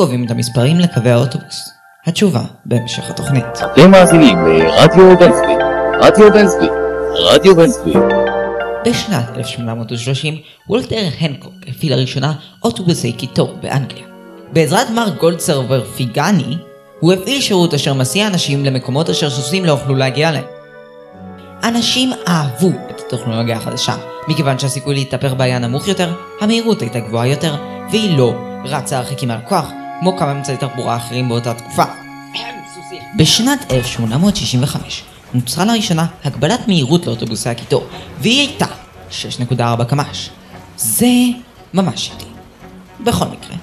קובעים את המספרים לקווי האוטובוס? התשובה בהמשך התוכנית. אתם מאזינים לרדיו בן צבי, רדיו בן צבי, רדיו בן צבי. בשנת 1830 וולטר הנקוק הפעיל לראשונה אוטובוסי קיטור באנגליה. בעזרת מר גולדסרבר פיגני, הוא הפעיל שירות אשר מסיע אנשים למקומות אשר סוסים לא יוכלו להגיע להם. אנשים אהבו את הטכנולוגיה החדשה, מכיוון שהסיכוי להתהפך בה היה נמוך יותר, המהירות הייתה גבוהה יותר, והיא לא רצה הרחיקים מהלקוח, כמו כמה אמצעי תחבורה אחרים באותה תקופה. בשנת 1865 נוצרה לראשונה הגבלת מהירות לאוטובוסי הקיטור, והיא הייתה 6.4 קמ"ש. זה ממש איטי. בכל מקרה,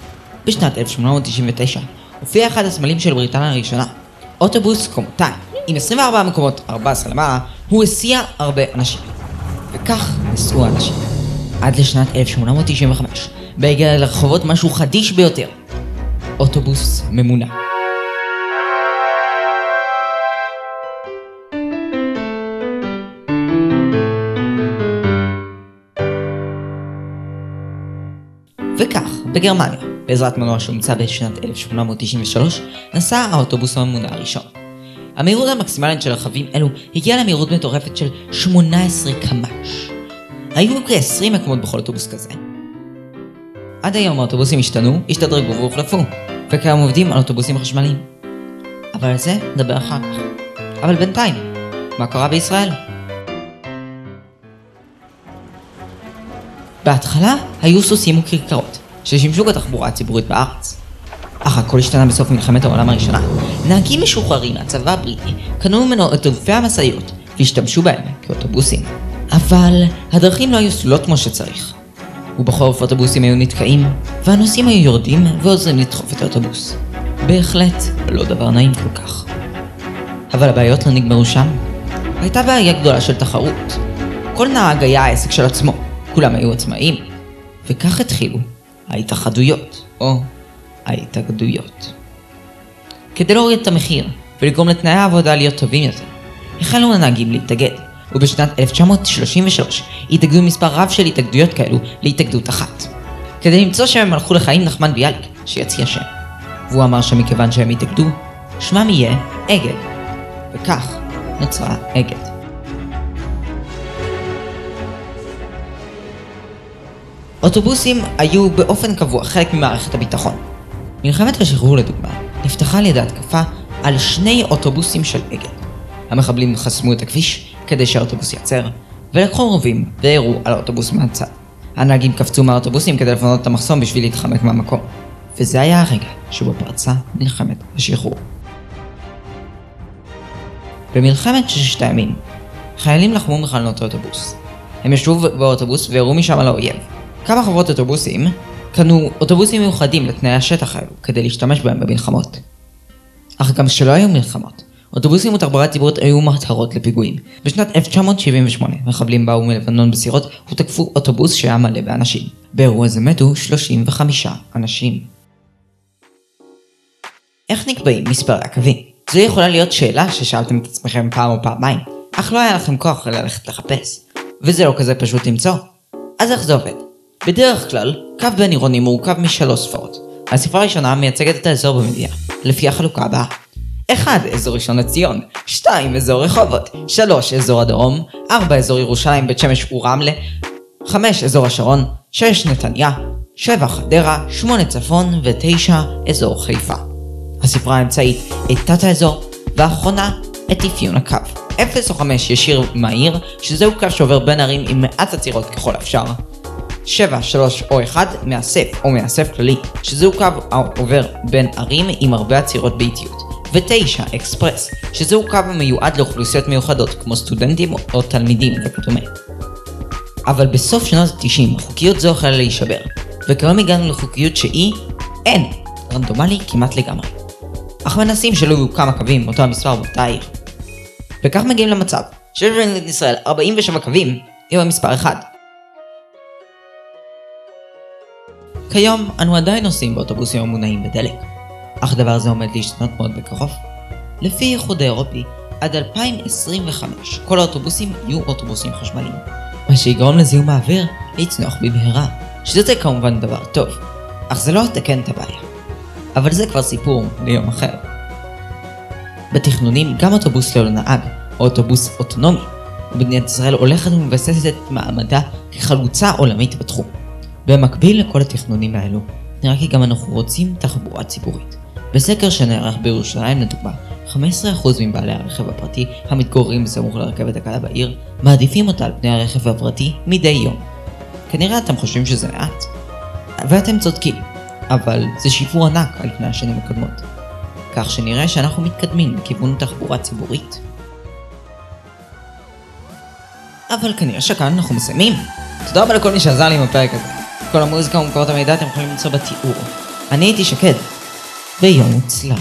בשנת 1899 הופיע אחד הסמלים של בריטניה הראשונה, אוטובוס קומותיים, עם 24 מקומות 14 למעלה, הוא הסיע הרבה אנשים. וכך נסעו האנשים. עד לשנת 1895, והגיע לרחובות משהו חדיש ביותר, אוטובוס ממונע. וכך, בגרמניה, בעזרת מנוע שהומצא בשנת 1893, נסע האוטובוס הממונע הראשון. המהירות המקסימלית של רכבים אלו הגיעה למהירות מטורפת של 18 קמ"ש. היו כ-20 מקומות בכל אוטובוס כזה. עד היום האוטובוסים השתנו, השתדרגו והוחלפו, וכיום עובדים על אוטובוסים חשמליים. אבל על זה נדבר אחר כך. אבל בינתיים, מה קרה בישראל? בהתחלה היו סוסים וכרכרות, ששימשו בתחבורה הציבורית בארץ. אך הכל השתנה בסוף מלחמת העולם הראשונה. נהגים משוחררים מהצבא הבריטי קנו ממנו את אלפי המשאיות והשתמשו בהם כאוטובוסים. אבל הדרכים לא היו סלולות כמו שצריך. ובחורף אוטובוסים היו נתקעים, והנוסעים היו יורדים ועוזרים לדחוף את האוטובוס. בהחלט לא דבר נעים כל כך. אבל הבעיות לא נגמרו שם. הייתה בעיה גדולה של תחרות. כל נהג היה העסק של עצמו, כולם היו עצמאים. וכך התחילו ההתאחדויות, או ההתאגדויות. כדי להוריד את המחיר ולגרום לתנאי העבודה להיות טובים יותר, החלו הנהגים להתאגד, ובשנת 1933 התאגדו מספר רב של התאגדויות כאלו להתאגדות אחת. כדי למצוא שם הם הלכו לחיים נחמן ביאליק, שיציע שם. והוא אמר שמכיוון שהם התאגדו, שמם יהיה אגד. וכך נוצרה אגד. אוטובוסים היו באופן קבוע חלק ממערכת הביטחון. מלחמת השחרור לדוגמה, נפתחה על ידי התקפה על שני אוטובוסים של אגד. המחבלים חסמו את הכביש כדי שהאוטובוס ייעצר, ולקחו רובים והראו על האוטובוס מהצד. הנהגים קפצו מהאוטובוסים כדי לפנות את המחסום בשביל להתחמק מהמקום. וזה היה הרגע שבו פרצה מלחמת השחרור. במלחמת ששת הימים, חיילים לחמו מחלונות האוטובוס. הם ישבו באוטובוס והראו משם על האויב. כמה חברות אוטובוסים קנו אוטובוסים מיוחדים לתנאי השטח האלו כדי להשתמש בהם במלחמות. אך גם כשלא היו מלחמות, אוטובוסים ותחבורה ציבורית היו מטרות לפיגועים. בשנת 1978 מחבלים באו מלבנון בסירות ותקפו אוטובוס שהיה מלא באנשים. באירוע זה מתו 35 אנשים. איך נקבעים מספרי הקווים? זו יכולה להיות שאלה ששאלתם את עצמכם פעם או פעמיים, אך לא היה לכם כוח ללכת לחפש. וזה לא כזה פשוט למצוא. אז איך זה עובד? בדרך כלל, קו בין עירוני מורכב משלוש ספרות. הספרה הראשונה מייצגת את האזור במדינה, לפי החלוקה הבאה 1. אזור ראשון לציון 2. אזור רחובות 3. אזור הדרום 4. אזור ירושלים, בית שמש ורמלה 5. אזור השרון 6. נתניה 7. חדרה 8. צפון ו-9. אזור חיפה. הספרה האמצעית את תת האזור והאחרונה את אפיון הקו. 0 או 5 ישיר מהיר, שזהו קו שעובר בין ערים עם מעט עצירות ככל האפשר. 7, 3 או 1 מאסף או מאסף כללי, שזהו קו העובר בין ערים עם הרבה עצירות באיטיות. ו-9 אקספרס, שזהו קו המיועד לאוכלוסיות מיוחדות כמו סטודנטים או תלמידים וכדומה. אבל בסוף שנות ה-90 חוקיות זו החלה להישבר, וכיום הגענו לחוקיות שהיא אין, רנדומלי כמעט לגמרי. אך מנסים שלא יהיו כמה קווים אותו המספר באותה. וכך מגיעים למצב שיש במדינת ישראל 47 קווים עם המספר 1. כיום אנו עדיין נוסעים באוטובוסים המונעים בדלק, אך דבר זה עומד להשתנות מאוד בקרוב. לפי האיחוד האירופי, עד 2025 כל האוטובוסים יהיו אוטובוסים חשמליים, מה שיגרום לזיהום האוויר לצנוח במהרה, שזה כמובן דבר טוב, אך זה לא יתקן את הבעיה. אבל זה כבר סיפור ליום אחר. בתכנונים גם אוטובוס ללא נהג, או אוטובוס אוטונומי, ומדינת ישראל הולכת ומבססת את מעמדה כחלוצה עולמית בתחום. במקביל לכל התכנונים האלו, נראה כי גם אנחנו רוצים תחבורה ציבורית. בסקר שנערך בירושלים לדוגמה, 15% מבעלי הרכב הפרטי המתגוררים בסמוך לרכבת הקלה בעיר, מעדיפים אותה על פני הרכב הפרטי מדי יום. כנראה אתם חושבים שזה מעט. ואתם צודקים, אבל זה שיפור ענק על פני השנים הקודמות. כך שנראה שאנחנו מתקדמים לכיוון תחבורה ציבורית. אבל כנראה שכאן אנחנו מסיימים. תודה רבה לכל מי שעזר לי עם הפרק הזה. כל המוזיקה ומקורות המידע אתם יכולים למצוא בתיאור. אני הייתי שקד, 勿用去了。